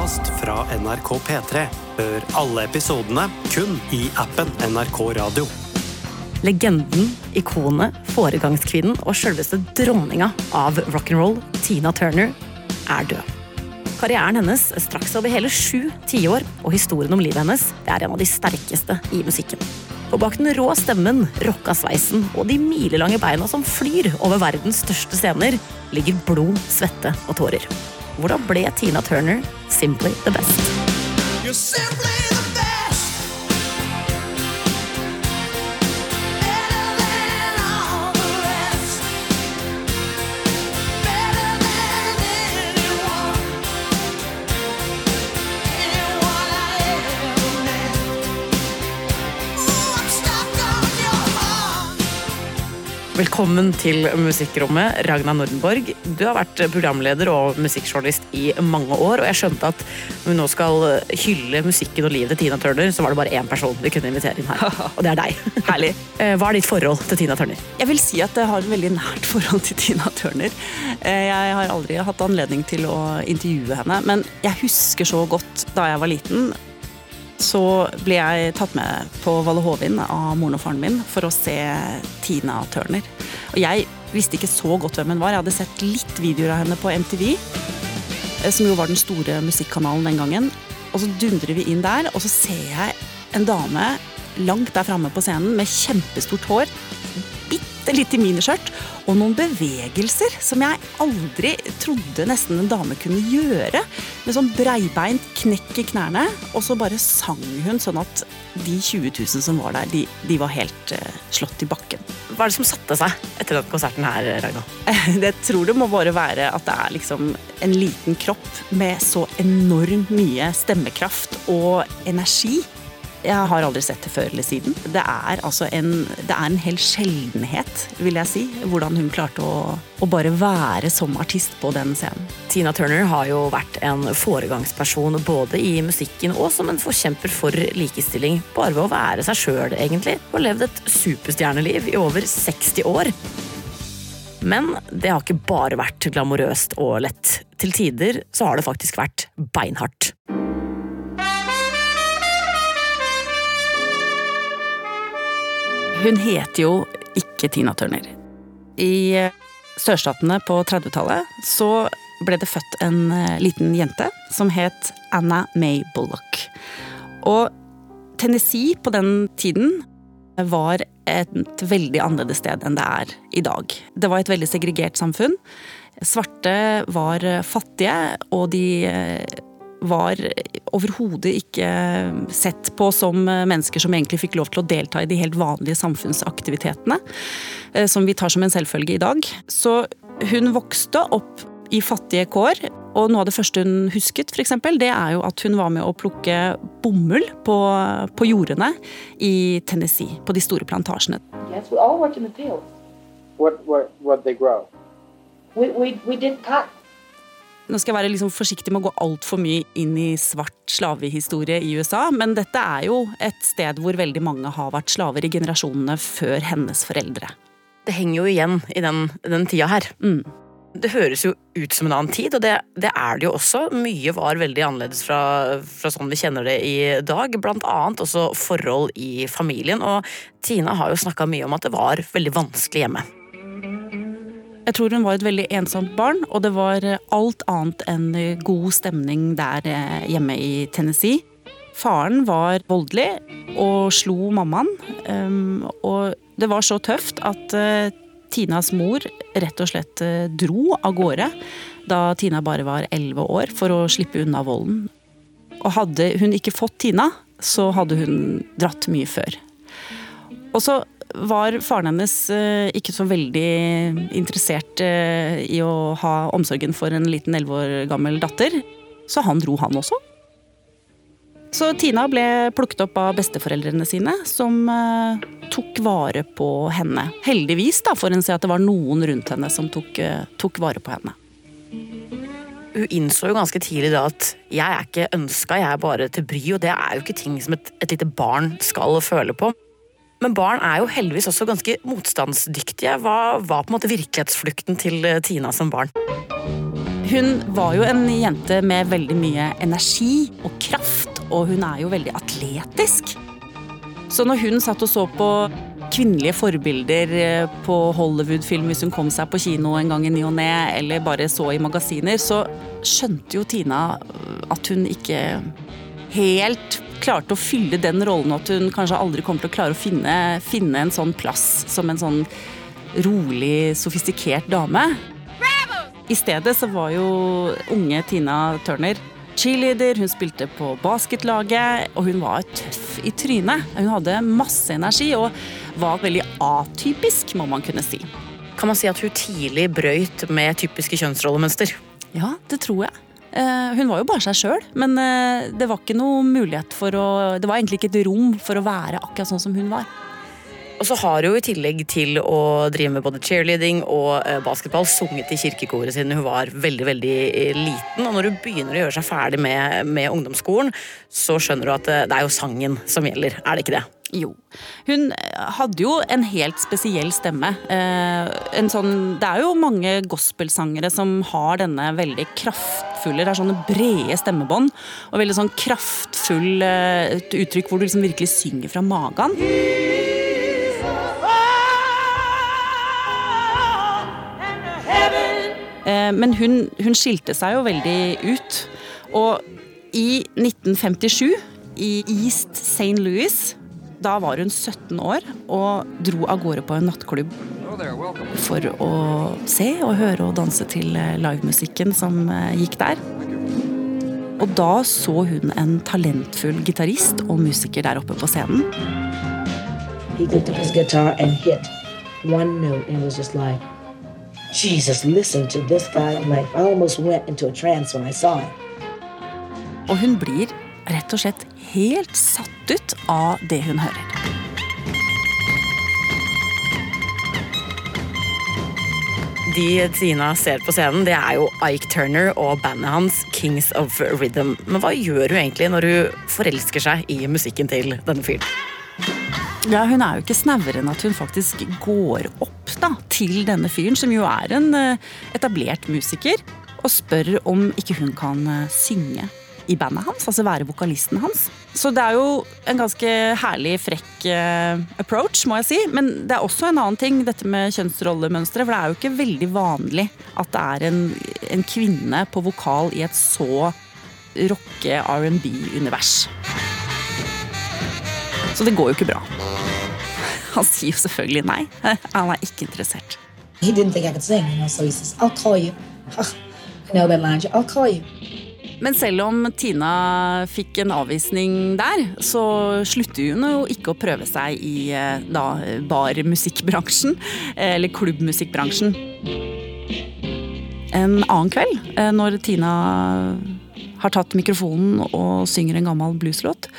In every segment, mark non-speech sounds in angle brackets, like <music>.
podkast fra NRK P3. Hør alle episodene kun i appen NRK Radio. Legenden, ikonet, foregangskvinnen og selveste dronninga av rock'n'roll, Tina Turner, er død. Karrieren hennes straks over hele sju tiår, og historien om livet hennes det er en av de sterkeste i musikken. Og bak den rå stemmen, rocka sveisen og de milelange beina som flyr over verdens største scener, ligger blod, svette og tårer. Hvordan ble Tina Turner simply the best? You're simply Velkommen til Musikkrommet, Ragna Nordenborg. Du har vært programleder og musikkjournalist i mange år, og jeg skjønte at når vi nå skal hylle musikken og livet til Tina Turner, så var det bare én person vi kunne invitere inn her, <laughs> og det er deg. Herlig. <laughs> Eh, Hva er ditt forhold til Tina Turner? Jeg vil si at jeg har et veldig nært forhold til Tina Turner. Eh, Jeg har aldri hatt anledning til å intervjue henne, men jeg husker så godt da jeg var liten. Så ble jeg tatt med på Valle Hovin av moren og faren min for å se Tina Turner. Og jeg visste ikke så godt hvem hun var. Jeg hadde sett litt videoer av henne på MTV, eh, som jo var den store musikkanalen den gangen. Og så dundrer vi inn der, og så ser jeg en dame langt der framme på scenen med kjempestort hår, bitte litt i miniskjørt, og noen bevegelser som jeg aldri trodde nesten en dame kunne gjøre. Med sånn breibeint knekk i knærne, og så bare sang hun sånn at de 20 000 som var der, de, de var helt uh, slått i bakken. Hva er det som satte seg etter den konserten her, Ragna? <laughs> Det tror det må bare være at det er liksom en liten kropp med så enormt mye stemmekraft og energi. Jeg har aldri sett det før eller siden. Det er altså en, det er en hel sjeldenhet, vil jeg si, hvordan hun klarte å, å bare være som artist på den scenen. Tina Turner har jo vært en foregangsperson både i musikken og som en forkjemper for likestilling, bare ved å være seg sjøl, egentlig, og levd et superstjerneliv i over 60 år. Men det har ikke bare vært glamorøst og lett. Til tider så har det faktisk vært beinhardt. Hun heter jo ikke Tina Turner. I eh, sørstatene på 30-tallet så ble det født en eh, liten jente som het Anna May Bullock. Og Tennessee på den tiden var et veldig annerledes sted enn det er i dag. Det var et veldig segregert samfunn. Svarte var fattige, og de eh, var overhodet ikke sett på som mennesker som egentlig fikk lov til å delta i de helt vanlige samfunnsaktivitetene, eh, som vi tar som en selvfølge i dag. Så hun vokste opp i fattige kår, og noe av det første hun husket, for eksempel, det er jo at hun var med å plukke bomull på, på jordene i Tennessee, på de store plantasjene. Yes, we all worked in the fields. What what what they grow? We, we, we did cotton. Nå skal jeg være liksom forsiktig med å gå altfor mye inn i svart slavehistorie i USA, men dette er jo et sted hvor veldig mange har vært slaver i generasjonene før hennes foreldre. Det henger jo igjen i den, den tida her. Mm. Det høres jo ut som en annen tid, og det, det er det jo også. Mye var veldig annerledes fra, fra sånn vi kjenner det i dag. Blant annet også forhold i familien. Og Tina har jo snakka mye om at det var veldig vanskelig hjemme. Jeg tror hun var et veldig ensomt barn, og det var alt annet enn god stemning der eh, hjemme i Tennessee. Faren var voldelig og slo mammaen, og det var så tøft at eh, Tinas mor rett og slett eh, dro av gårde da Tina bare var elleve år, for å slippe unna volden. Og hadde hun ikke fått Tina, så hadde hun dratt mye før. Og så var faren hennes eh, ikke så veldig interessert eh, i å ha omsorgen for en liten elleve år gammel datter, så han dro, han også. Så Tina ble plukket opp av besteforeldrene sine, som eh, tok vare på henne. Heldigvis, da, får en si at det var noen rundt henne som tok, tok vare på henne. Hun innså jo ganske tidlig da at jeg er ikke ønska, jeg er bare til bry, og det er jo ikke ting som et, et lite barn skal føle på. Men barn er jo heldigvis også ganske motstandsdyktige. Hva var på en måte virkelighetsflukten til eh, Tina som barn? Hun var jo en jente med veldig mye energi og kraft, og hun er jo veldig atletisk. Så når hun satt og så på kvinnelige forbilder eh, på Hollywood-film hvis hun kom seg på kino en gang i ny og ne, eller bare så i magasiner, så skjønte jo Tina at hun ikke helt klarte å fylle den rollen, og at hun kanskje aldri kommer til å klare å finne, finne en sånn plass som en sånn rolig, sofistikert dame. I stedet så var jo unge Tina Turner cheerleader, hun spilte på basketlaget, og hun var tøff i trynet. Hun hadde masse energi og var veldig atypisk, må man kunne si. Kan man si at hun tidlig brøyt med typiske kjønnsrollemønster? Ja, det tror jeg. Eh, Hun var jo bare seg sjøl, men eh, det var ikke noe mulighet for å Det var egentlig ikke et rom for å være akkurat sånn som hun var. Og så har hun i tillegg til å drive med både cheerleading og eh, basketball sunget i kirkekoret siden hun var veldig veldig liten. Og når hun begynner å gjøre seg ferdig med, med ungdomsskolen, så skjønner du at det er jo sangen som gjelder. Er det ikke det? Jo. Hun hadde jo en helt spesiell stemme. Eh, sånn, det er jo mange gospelsangere som har denne veldig kraftfulle Det er sånne brede stemmebånd. Og veldig sånn kraftfull eh, uttrykk hvor du liksom virkelig synger fra magen. Eh, Men hun, hun skilte seg jo veldig ut. Og i 1957, i East St. Louis, da var hun 17 år og dro av gårde på en nattklubb for å se og høre og danse til eh, livemusikken som eh, gikk der. Og da så hun en talentfull gitarist og musiker der oppe på scenen. He picked up his guitar and hit one note and was just like, Jesus, listen to this guy. I'm like, I almost went into a trance when I saw him. Og hun blir rett og slett helt satt ut av det hun hører. De Tina ser på scenen, det er jo Ike Turner og bandet hans Kings of Rhythm. Men hva gjør hun egentlig når hun forelsker seg i musikken til denne fyren? Ja, Hun er jo ikke snauere enn at hun faktisk går opp da, til denne fyren, som jo er en eh, etablert musiker, og spør om ikke hun kan eh, synge i bandet hans, altså være vokalisten hans. Så det er jo en ganske herlig, frekk eh, approach, må jeg si. Men det er også en annen ting, dette med kjønnsrollemønstre. For det er jo ikke veldig vanlig at det er en, en kvinne på vokal i et så rocke R&B-univers. Så det går jo ikke bra. Han sier jo selvfølgelig nei. <laughs> Han er ikke interessert. He didn't think I could sing, you know, so he says, I'll call you. <laughs> I'll call you. Men selv om Tina fikk en avvisning der, så slutter hun jo ikke å prøve seg i eh, da, barmusikkbransjen, eller klubbmusikkbransjen. En annen kveld, eh, når Tina har tatt mikrofonen og synger en gammel blueslåt,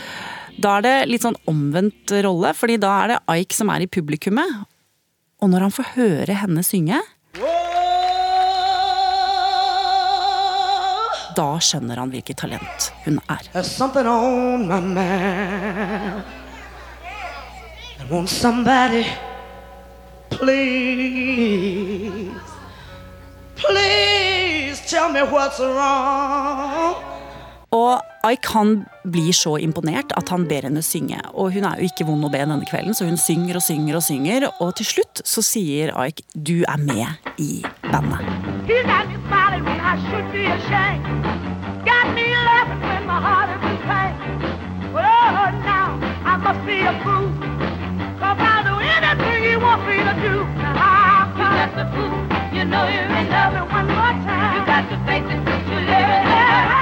da er det litt sånn omvendt rolle, fordi da er det Ike som er i publikummet. Og når han får høre henne synge, da skjønner han hvilket talent hun er. Somebody, please, please. Og Ike han blir så imponert at han ber henne synge. Og hun er jo ikke vond å be denne kvelden, så hun synger og synger og synger. Og til slutt så sier Ike du er med i bandet. Oh, you know you're in love one more time. You got to face it. You live in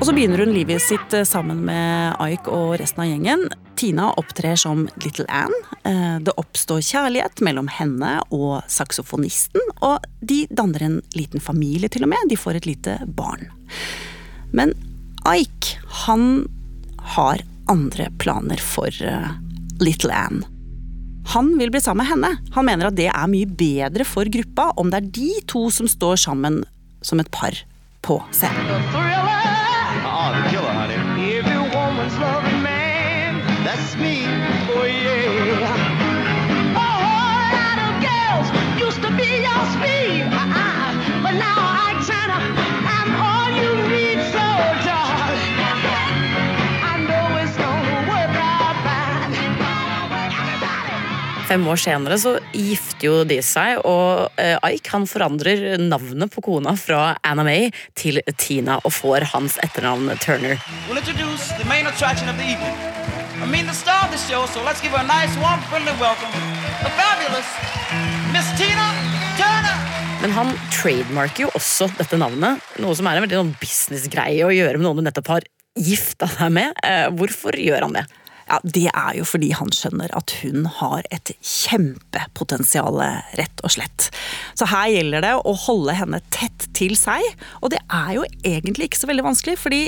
Og så begynner hun livet sitt eh, sammen med Ike og resten av gjengen. Tina opptrer som Little Anne. Eh, Det oppstår kjærlighet mellom henne og saksofonisten, og de danner en liten familie til og med. De får et lite barn. Men Ike, han har andre planer for eh, Little Anne. Han vil bli sammen med henne. Han mener at det er mye bedre for gruppa om det er de to som står sammen som et par på scenen. Oh, Fem år senere så gifter jo de seg, og eh, Ike han forandrer navnet på kona fra Anna May til Tina og får hans etternavn Turner. We'll introduce the main attraction of the evening. I mean, the star of the show, so let's give her a nice, warm, friendly welcome. The fabulous Miss Tina Turner. Men han trademarker jo også dette navnet, noe som er en veldig sånn businessgreie å gjøre med noen du nettopp har gifta deg med. Eh, Hvorfor gjør han det? Ja, Det er jo fordi han skjønner at hun har et kjempepotensial, rett og slett. Så her gjelder det å holde henne tett til seg, og det er jo egentlig ikke så veldig vanskelig. fordi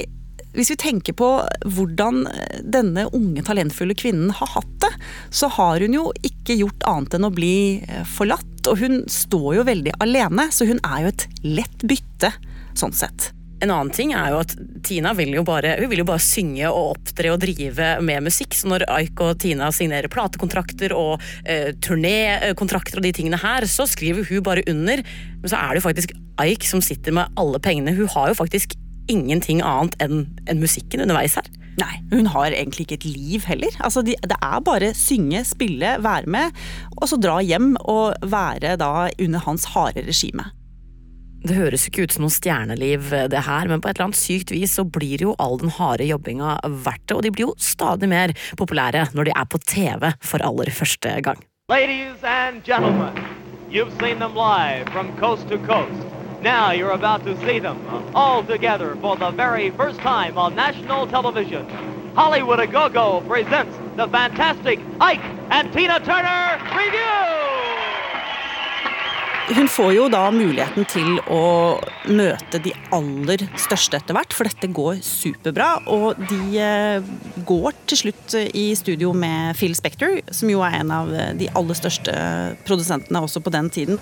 hvis vi tenker på hvordan denne unge, talentfulle kvinnen har hatt det, så har hun jo ikke gjort annet enn å bli eh, forlatt. Og hun står jo veldig alene, så hun er jo et lett bytte, sånn sett. En annen ting er jo at Tina vil jo bare, hun vil jo bare synge og opptre og drive med musikk. Så når Ike og Tina signerer platekontrakter og eh, turnékontrakter og de tingene her, så skriver hun bare under. Men så er det jo faktisk Ike som sitter med alle pengene. Hun har jo faktisk ingenting annet enn enn musikken underveis her. Nei, hun har egentlig ikke et liv heller. Altså, de, det er bare synge, spille, være med, og så dra hjem og være da under hans harde regime. Det høres ikke ut som noe stjerneliv det her, men på et eller annet sykt vis så blir jo all den harde jobbinga verdt det, og de blir jo stadig mer populære når de er på TV for aller første gang. Ladies and gentlemen, you've seen them live from coast to coast. Now you're about to see them all together for the very first time on national television. Hollywood A Go Go presents the fantastic Ike and Tina Turner Review! Hun får jo da muligheten til å møte de aller største etter hvert, for dette går superbra. Og de eh, går til slutt i studio med Phil Spector, som jo er en av de aller største produsentene også på den tiden.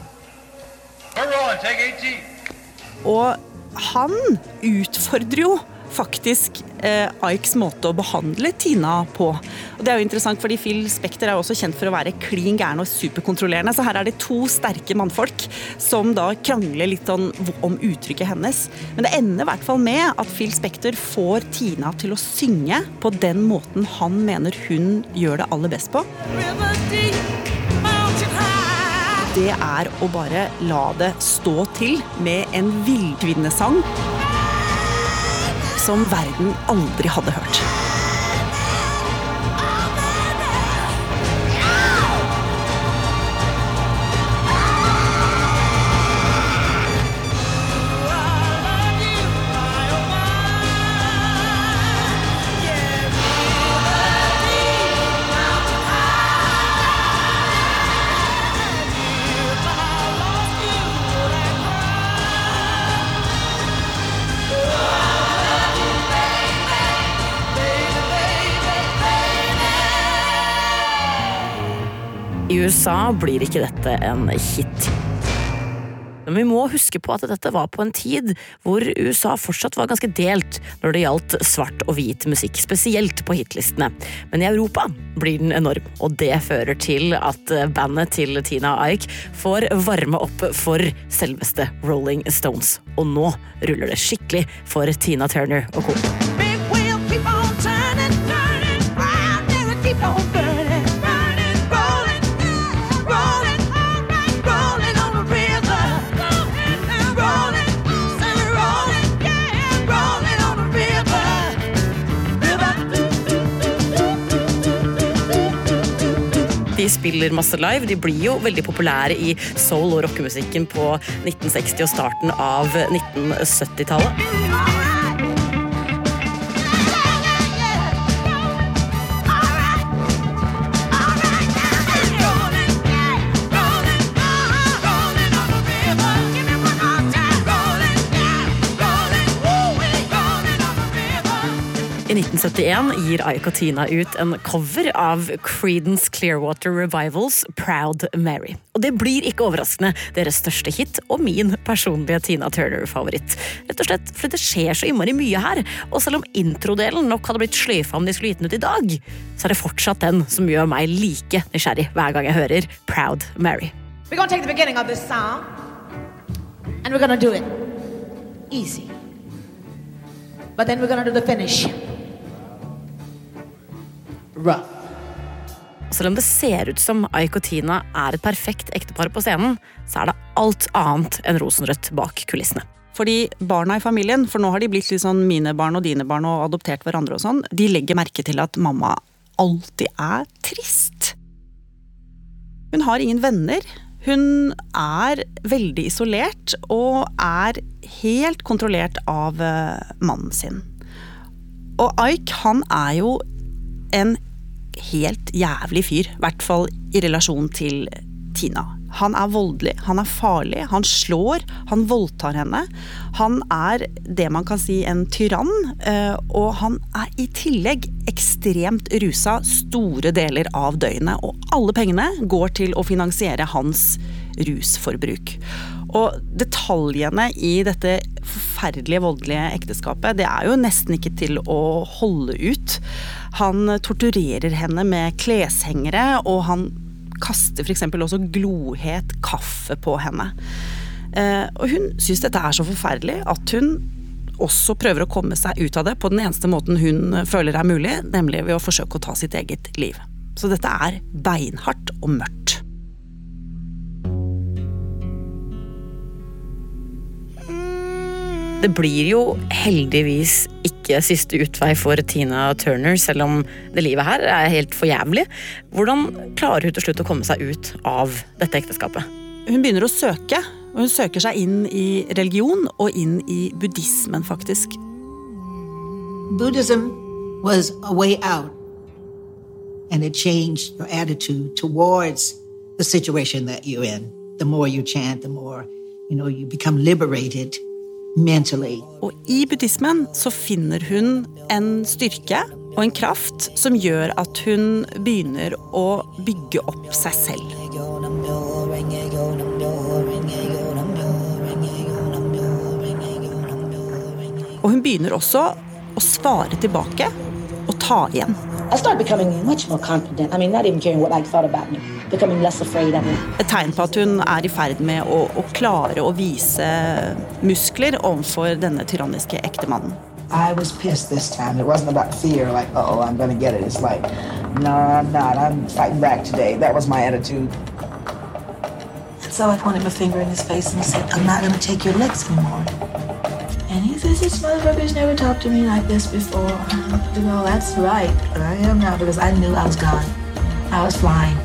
Og han utfordrer jo faktisk eh, Ikes måte å behandle Tina på. Og det er jo interessant, fordi Phil Spekter er jo også kjent for å være klin gæren og superkontrollerende. Så her er det to sterke mannfolk som da krangler litt om, om uttrykket hennes. Men det ender i hvert fall med at Phil Spekter får Tina til å synge på den måten han mener hun gjør det aller best på. Det er å bare la det stå til med en villkvinnesang som verden aldri hadde hørt. USA blir ikke dette en hit. Men vi må huske på at dette var på en tid hvor USA fortsatt var ganske delt når det gjaldt svart og hvit musikk, spesielt på hitlistene. Men i Europa blir den enorm, og det fører til at bandet til Tina Ike får varme opp for selveste Rolling Stones. Og nå ruller det skikkelig for Tina Turner og co. spiller masse live, de blir jo veldig populære i soul- og rockemusikken på 1960- og starten av 1970-tallet. I 1971 gir og Tina ut en cover av Creedence Clearwater Revivals Proud Mary. Og det blir ikke overraskende deres største hit og min personlige Tina Turner-favoritt. Rett og slett fordi det skjer så innmari mye her, og selv om introdelen nok hadde blitt sløyfa om de skulle gitt den ut i dag, så er det fortsatt den som gjør meg like nysgjerrig hver gang jeg hører Proud Mary. We're to take the beginning of this song and we're to do it easy. But then we're gonna do the finish rough. Selv om det ser ut som Ike og Tina er et perfekt ektepar på scenen, så er det alt annet enn rosenrødt bak kulissene. Fordi barna i familien, for nå har de blitt litt sånn mine barn og dine barn og adoptert hverandre og sånn, de legger merke til at mamma alltid er trist. Hun har ingen venner. Hun er veldig isolert og er helt kontrollert av eh, mannen sin. Og Ike, han er jo en helt jævlig fyr. I hvert fall i relasjon til Tina. Han er voldelig, han er farlig, han slår, han voldtar henne. Han er det man kan si en tyrann, eh, og han er i tillegg ekstremt rusa store deler av døgnet. Og alle pengene går til å finansiere hans rusforbruk. Og detaljene i dette forferdelige voldelige ekteskapet, det er jo nesten ikke til å holde ut. Han torturerer henne med kleshengere, og han kaster f.eks. også glohet kaffe på henne. Eh, og hun syns dette er så forferdelig at hun også prøver å komme seg ut av det på den eneste måten hun føler er mulig, nemlig ved å forsøke å ta sitt eget liv. Så dette er beinhardt og mørkt. Det blir jo heldigvis ikke siste utvei for Tina Turner, selv om det livet her er helt for jævlig. Hvordan klarer hun til slutt å komme seg ut av dette ekteskapet? Hun begynner å søke, og hun søker seg inn i religion og inn i buddhismen, faktisk. Buddhism was a way out, and it changed your attitude towards the situation that you're in. The more you chant, the more you know you become liberated mentally. Og i buddhismen så finner hun en styrke og en kraft som gjør at hun begynner å bygge opp seg selv. Og hun begynner også å svare tilbake og ta igjen. I started becoming much more confident. I mean, not even caring what I thought about me, Et tegn på at hun er i ferd med å, å klare å vise muskler overfor denne tyranniske ektemannen. I was pissed this time. It wasn't about fear, like, oh, I'm gonna get it. It's like, no, I'm not. I'm fighting back today. That was my attitude. So I pointed my finger in his face and said, I'm not gonna take your licks anymore. And he says, this motherfucker's never talked to me like this before. You know, that's right. I am now because I knew I was gone. I was flying.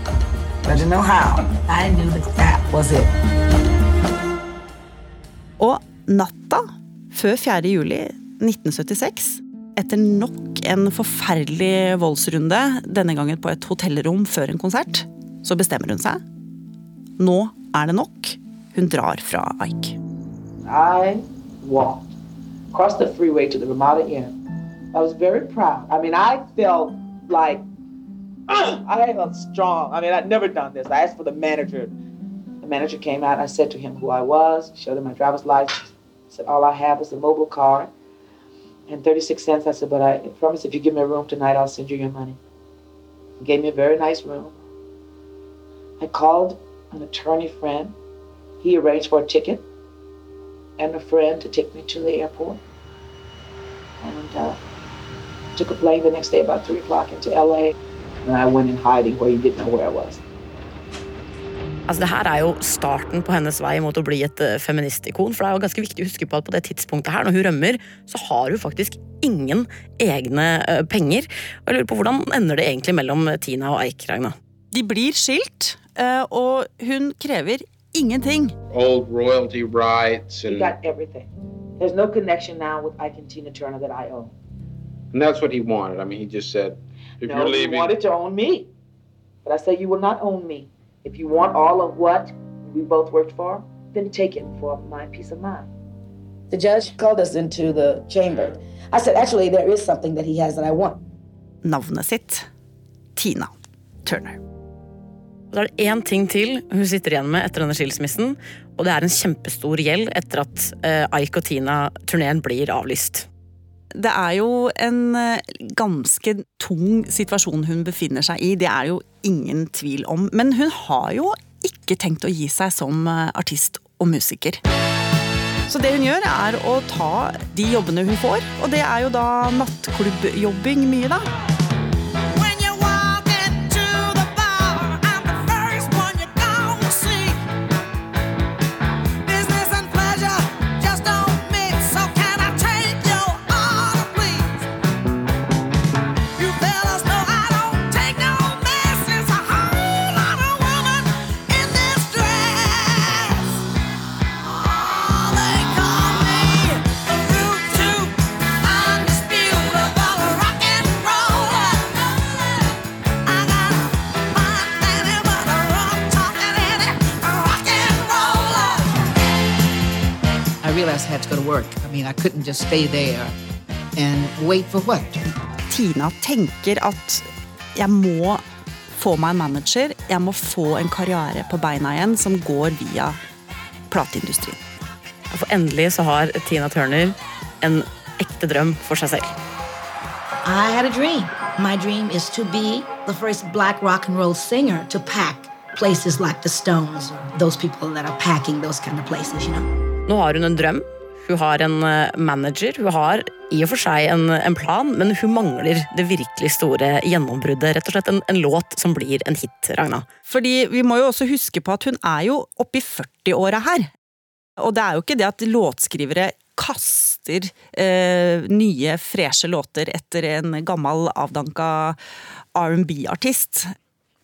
I didn't know how. I knew that that was it. Og natta før 4. juli 1976, etter nok en forferdelig voldsrunde, denne gangen på et hotellrom før en konsert, så bestemmer hun seg. Nå er det nok. Hun drar fra Ike. I walked across the freeway to the Ramada Inn. I was very proud. I mean, I felt like <gasps> I felt strong. I mean, I'd never done this. I asked for the manager. The manager came out. I said to him who I was, showed him my driver's license. Said, All I have is a mobile card and 36 cents. I said, But I promise if you give me a room tonight, I'll send you your money. He gave me a very nice room. I called an attorney friend. He arranged for a ticket and a friend to take me to the airport. And uh, took a plane the next day about 3 o'clock into LA. And I went in hiding where he didn't know where I was. Altså, det her er jo starten på hennes vei mot å bli et eh, feministikon. For det er jo ganske viktig å huske på at på det tidspunktet her, når hun rømmer, så har hun faktisk ingen egne eh, penger. Og jeg lurer på Hvordan ender det egentlig mellom Tina og Eik, Ragna? De blir skilt, eh, og hun krever ingenting. Old royalty rights He and, got everything. There's no connection now with Ike and Tina Turner that I own. and that's what he wanted. I mean, he just said, if no, you're leaving, you wanted to own me. But I say you will not own me. If you want all of what we both worked for, then take it for my peace of mind. The judge called us into the chamber. I said, actually, there is something that he has that I want. Navnet sitt Tina Turner. Da er det én ting til hun sitter igjen med etter denne skilsmissen, og det er en kjempestor gjeld etter at eh, Ike og Tina-turneen blir avlyst. Det er jo en eh, ganske tung situasjon hun befinner seg i, det er jo ingen tvil om. Men hun har jo ikke tenkt å gi seg som eh, artist og musiker. Så det hun gjør, er å ta de jobbene hun får, og det er jo da nattklubbjobbing mye, da. Mean, I couldn't just stay there and wait for what? Tina tenker at jeg må få meg en manager, jeg må få en karriere på beina igjen som går via plateindustrien. For endelig så har Tina Turner en ekte drøm for seg selv. I had a dream. My dream is to be the first black rock and roll singer to pack places like the Stones, those people that are packing those kind of places, you know. Nå har hun en drøm. Hun har en eh, manager. Hun har i og for seg en, en plan, men hun mangler det virkelig store gjennombruddet. Rett og slett en, en låt som blir en hit, Ragna. Fordi vi må jo også huske på at hun er jo oppi 40-åra her. Og det er jo ikke det at låtskrivere kaster eh, nye, freshe låter etter en gammel, avdanka R&B-artist.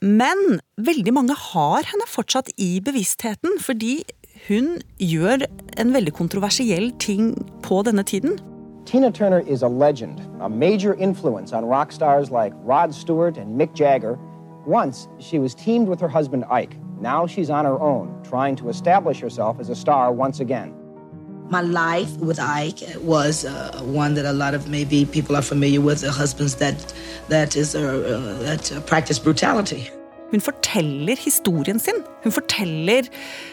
Men veldig mange har henne fortsatt i bevisstheten, fordi hun gjør en veldig kontroversiell ting på denne tiden. Tina Turner is a legend, a major influence on rock stars like Rod Stewart and Mick Jagger. Once, she was teamed with her husband Ike. Now she's on her own, trying to establish herself as a star once again. My life with Ike was uh, one that a lot of maybe people are familiar with. The husbands that that is uh, uh, that uh, practice brutality. Hun forteller historien sin. Hun forteller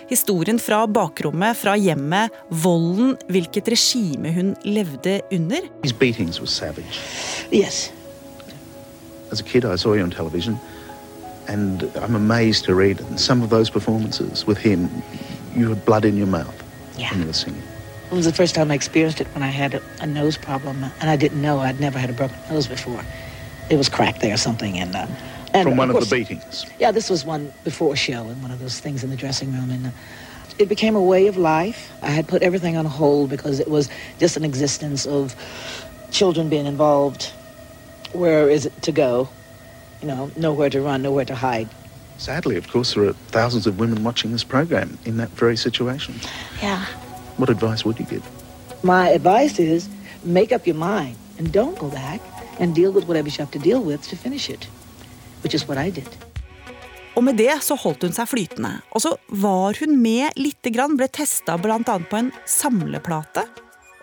historien fra bakrommet, fra hjemmet, volden, hvilket regime hun levde under. His beatings were savage. Yes. As a kid, I saw you on television, and I'm amazed to read some of those performances with him. You had blood in your mouth Yeah. when you were singing. It was the first time I experienced it when I had a, a nose problem, and I didn't know I'd never had a broken nose before. It was cracked there or something, and uh, and From one of, course- the beatings. Yeah, this was one before a show and one of those things in the dressing room. And uh, it became a way of life. I had put everything on hold because it was just an existence of children being involved. Where is it to go? You know, nowhere to run, nowhere to hide. Sadly, of course, there are thousands of women watching this program in that very situation. Yeah. What advice would you give? My advice is make up your mind and don't go back and deal with whatever you have to deal with to finish it, Og med det så holdt hun seg flytende. Og så var hun med lite grann, ble testa bl.a. på en samleplate.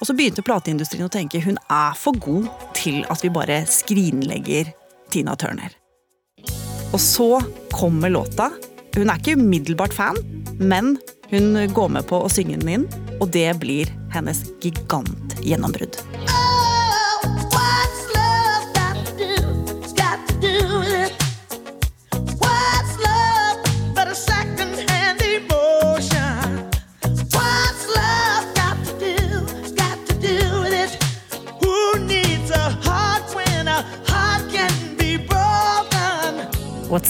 Og så begynte plateindustrien å tenke hun er for god til at vi bare skrinlegger Tina Turner. Og så kommer låta. Hun er ikke umiddelbart fan, men hun går med på å synge den inn, og det blir hennes gigantgjennombrudd.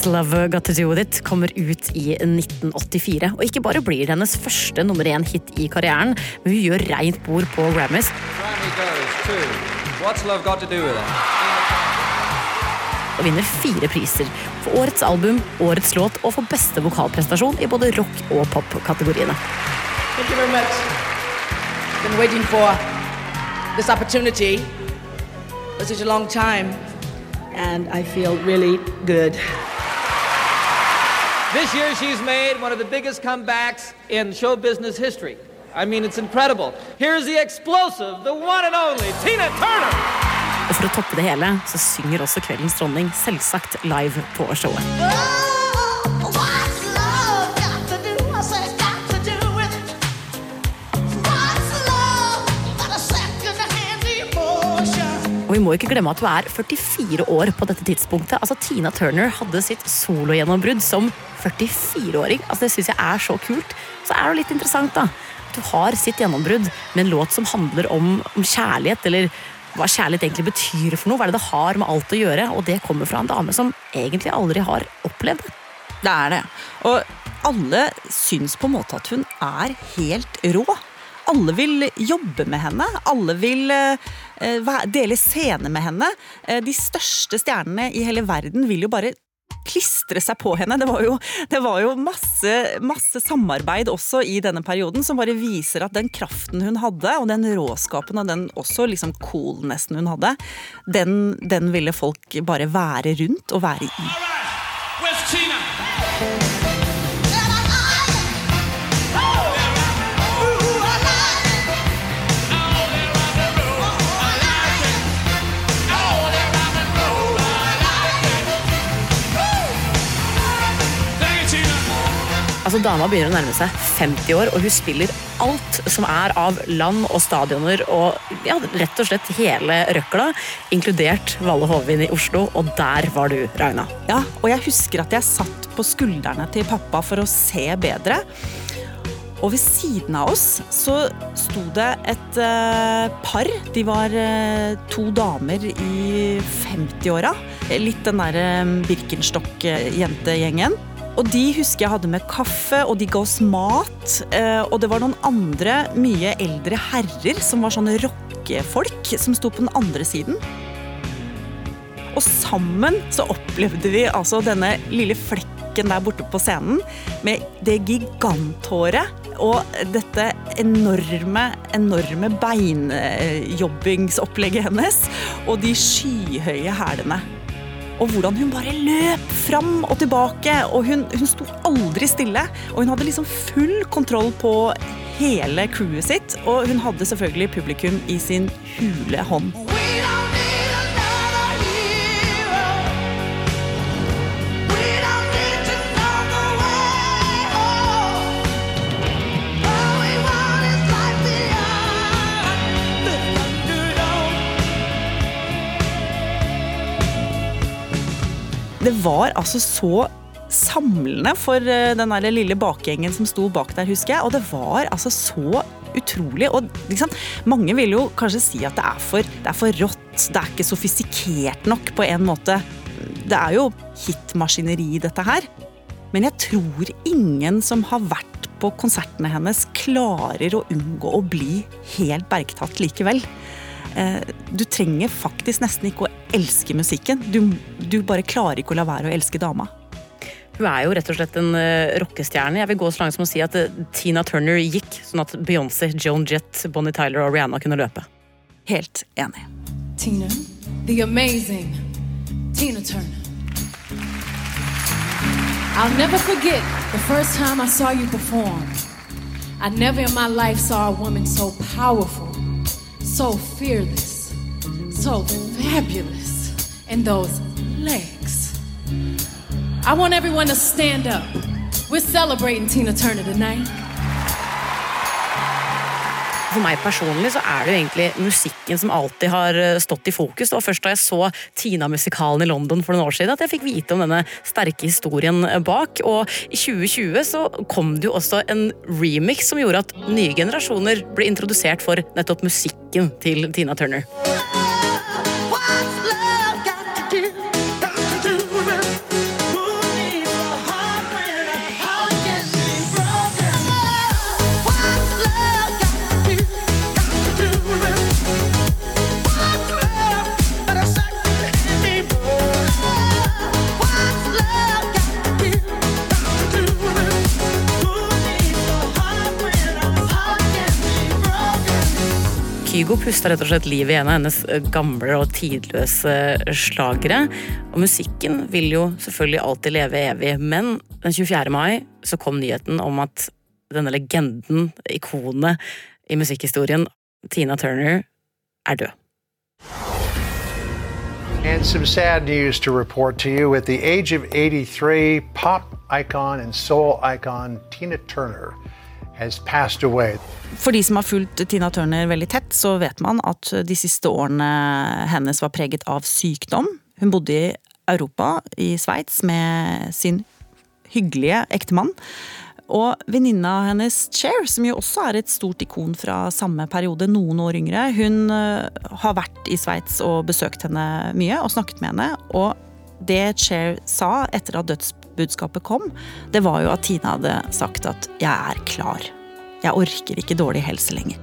Love Got To Do With It kommer ut i 1984. Og ikke bare blir det hennes første nummer én-hit i karrieren, men hun gjør reint bord på Grammys. Grammy goes to What's Love Got to Do with It? og vinner fire priser for årets album, årets låt og for beste vokalprestasjon i både rock- og pop-kategoriene. Thank you very much. Been waiting for this opportunity for such a long time, and I feel really good. This year she's made one of the biggest comebacks in show business history. I mean, it's incredible. Here's the explosive, the one and only Tina Turner. Og for å toppe det hele så synger også kveldens dronning selvsagt live på showet. Vi må ikke glemme at hun er 44 år på dette tidspunktet. Altså Tina Turner hadde sitt sologjennombrudd som 44-åring. Altså Det syns jeg er så kult. Så er det litt interessant da at hun har sitt gjennombrudd med en låt som handler om, om kjærlighet, eller hva kjærlighet egentlig betyr for noe. Hva er det det har med alt å gjøre? Og det kommer fra en dame som egentlig aldri har opplevd det. Det er det. Og alle syns på en måte at hun er helt rå. Alle vil jobbe med henne. Alle vil eh, dele scene med henne. Eh, de største stjernene i hele verden vil jo bare klistre seg på henne. Det var jo, det var jo masse, masse samarbeid også i denne perioden som bare viser at den kraften hun hadde, og den råskapen og den også liksom coolnessen hun hadde, den, den ville folk bare være rundt og være i. Altså Dama begynner å nærme seg 50 år, og hun spiller alt som er av land og stadioner og ja, rett og slett hele røkla, inkludert Valle Hovin i Oslo, og der var du, Ragna. Ja, og jeg husker at jeg satt på skuldrene til pappa for å se bedre. Og ved siden av oss så sto det et eh, par. De var eh, to damer i 50-åra. Litt den derre Birkenstock-jentegjengen. Og de husker jeg hadde med kaffe, og de ga oss mat. eh, Og det var noen andre mye eldre herrer som var sånne rockefolk, som sto på den andre siden. Og sammen så opplevde vi altså denne lille flekken der borte på scenen med det giganthåret og dette enorme, enorme beinjobbingsopplegget hennes og de skyhøye hælene. Og hvordan hun bare løp fram og tilbake, og hun, hun sto aldri stille. Og hun hadde liksom full kontroll på hele crewet sitt, og hun hadde selvfølgelig publikum i sin hule hånd. Det var altså så samlende for eh, den der lille bakgjengen som sto bak der, husker jeg. Og det var altså så utrolig. Og liksom, mange vil jo kanskje si at det er, for, det er for rått. Det er ikke sofistikert nok på en måte. Det er jo hitmaskineri, dette her. Men jeg tror ingen som har vært på konsertene hennes, klarer å unngå å bli helt bergtatt likevel. Eh, Du trenger faktisk nesten ikke å elske musikken. Du, du bare klarer ikke å la være å elske dama. Hun er jo rett og slett en uh, rockestjerne. Jeg vil gå så langt som å si at uh, Tina Turner gikk sånn at Beyoncé, Joan Jett, Bonnie Tyler og Rihanna kunne løpe. Helt enig. Tina, the amazing Tina Turner. I'll never forget the first time I saw you perform. I never in my life saw a woman so powerful, so fearless, so fabulous, and those legs. I want everyone to stand up. We're celebrating Tina Turner tonight. For meg personlig så er det jo egentlig musikken som alltid har eh, stått i fokus. Det var først da jeg så Tina-musikalen i London for noen år siden at jeg fikk vite om denne sterke historien bak. Og i 2020 så kom det jo også en remix som gjorde at nye generasjoner ble introdusert for nettopp musikken til Tina Turner. Kygo pusta rett og slett liv i en av hennes eh, gamle og tidløse slagere. Og musikken vil jo selvfølgelig alltid leve evig, men den 24. mai så kom nyheten om at denne legenden, ikonet i musikkhistorien, Tina Turner, er død. And some sad news to report to you. At the age of 83, pop icon and soul icon Tina Turner. For de som har fulgt Tina Turner veldig tett, så vet man at de siste årene hennes var preget av sykdom. Hun bodde i Europa, i Sveits, med sin hyggelige ektemann. Og venninna hennes Cher, som jo også er et stort ikon fra samme periode, noen år yngre, hun øh, har vært i Sveits og besøkt henne mye og snakket med henne. Og det Cher sa etter at dødsbudskapet kom, det var jo at Tina hadde sagt at 'jeg er klar'. Jeg orker ikke dårlig helse lenger.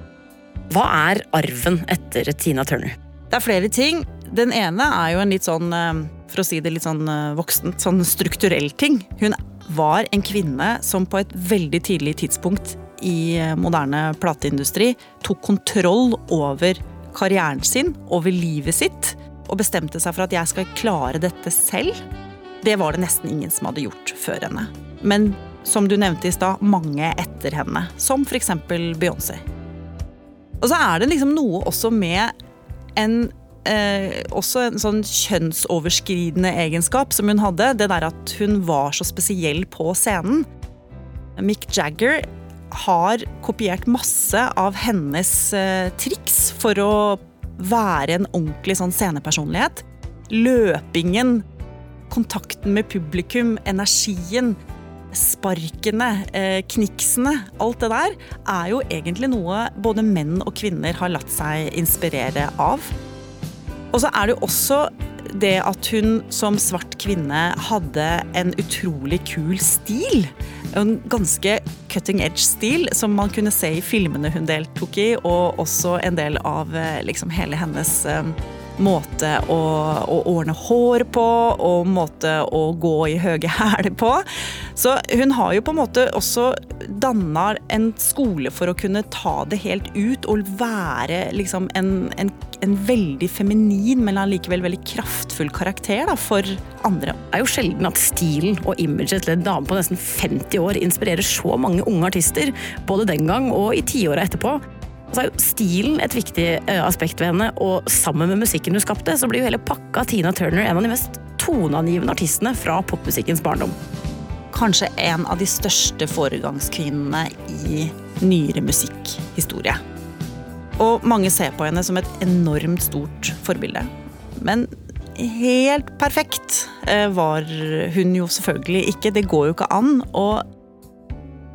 Hva er arven etter Tina Turner? Det er flere ting. Den ene er jo en litt sånn, øh, for å si det litt sånn øh, voksent, sånn strukturell ting. Hun var en kvinne som på et veldig tidlig tidspunkt i eh, moderne plateindustri tok kontroll over karrieren sin, over livet sitt, og bestemte seg for at jeg skal klare dette selv. Det var det nesten ingen som hadde gjort før henne. Men som du nevnte i stad, mange etter henne. Som f.eks. Beyoncé. Og så er det liksom noe også med en eh, også en sånn kjønnsoverskridende egenskap som hun hadde. Det der at hun var så spesiell på scenen. Mick Jagger har kopiert masse av hennes eh, triks for å være en ordentlig sånn scenepersonlighet. Løpingen, kontakten med publikum, energien, sparkene, eh, kniksene. Alt det der er jo egentlig noe både menn og kvinner har latt seg inspirere av. Og så er det jo også det at hun som svart kvinne hadde en utrolig kul stil. En ganske cutting edge-stil som man kunne se i filmene hun deltok i, og også en del av eh, liksom, hele hennes eh, måte å, å, ordne hår på, og måte å gå i høye <laughs> hæler på. Så hun har jo på en måte også danna en skole for å kunne ta det helt ut og være liksom en, en, en veldig feminin, men allikevel veldig kraftfull karakter da, for andre. Det er jo sjelden at stilen og imaget til en dame på nesten 50 år inspirerer så mange unge artister, både den gang og i tiåra etterpå. Så er jo stilen et viktig eh, aspekt ved henne, og sammen med musikken hun skapte, så blir jo hele pakka Tina Turner en av de mest toneangivende artistene fra popmusikkens barndom. Kanskje en av de største foregangskvinnene i nyere musikkhistorie. Og mange ser på henne som et enormt stort forbilde. Men helt perfekt eh, var hun jo selvfølgelig ikke. Det går jo ikke an. Og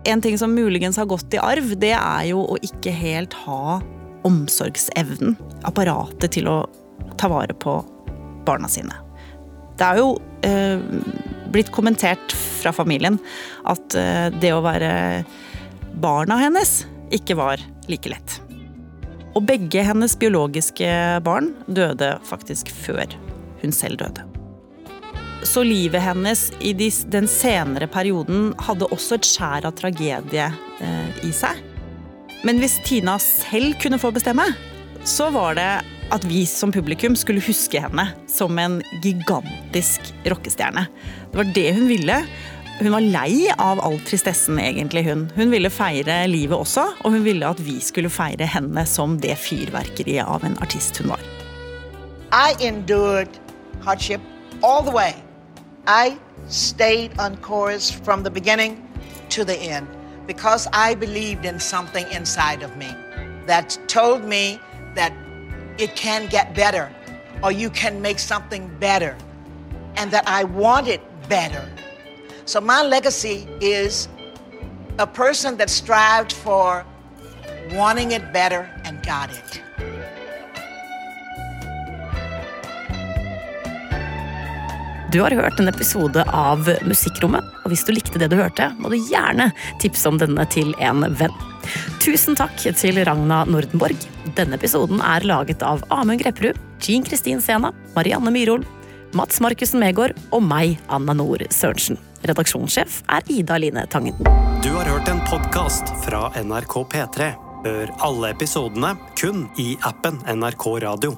en ting som muligens har gått i arv, det er jo å ikke helt ha omsorgsevnen. Apparatet til å ta vare på barna sine. Det er jo eh, blitt kommentert fra familien at eh, det å være barna hennes ikke var like lett. Og begge hennes biologiske barn døde faktisk før hun selv døde. Så livet hennes i de, den senere perioden hadde også et skjær av tragedie eh, i seg. Men hvis Tina selv kunne få bestemme, så var det at vi som publikum skulle huske henne som en gigantisk rockestjerne. Det var det hun ville. Hun var lei av all tristessen, egentlig. Hun Hun ville feire livet også, og hun ville at vi skulle feire henne som det fyrverkeriet av en artist hun var. I endured hardship all the way. I stayed on chorus from the beginning to the end because I believed in something inside of me that told me that it can get better or you can make something better and that I wanted better. So my legacy is a person that strived for wanting it better and got it. Du har hørt en episode av Musikkrommet, og hvis du likte det du hørte, må du gjerne tipse om denne til en venn. Tusen takk til Ragna Nordenborg. Denne episoden er laget av Amund Grepperud, Jean Kristin Sena, Marianne Myrhol, Mats Markussen Megård og meg, Anna Nord Sørensen. Redaksjonssjef er Ida Line Tangen. Du har hørt en podkast fra NRK P3. Hør alle episodene kun i appen NRK Radio.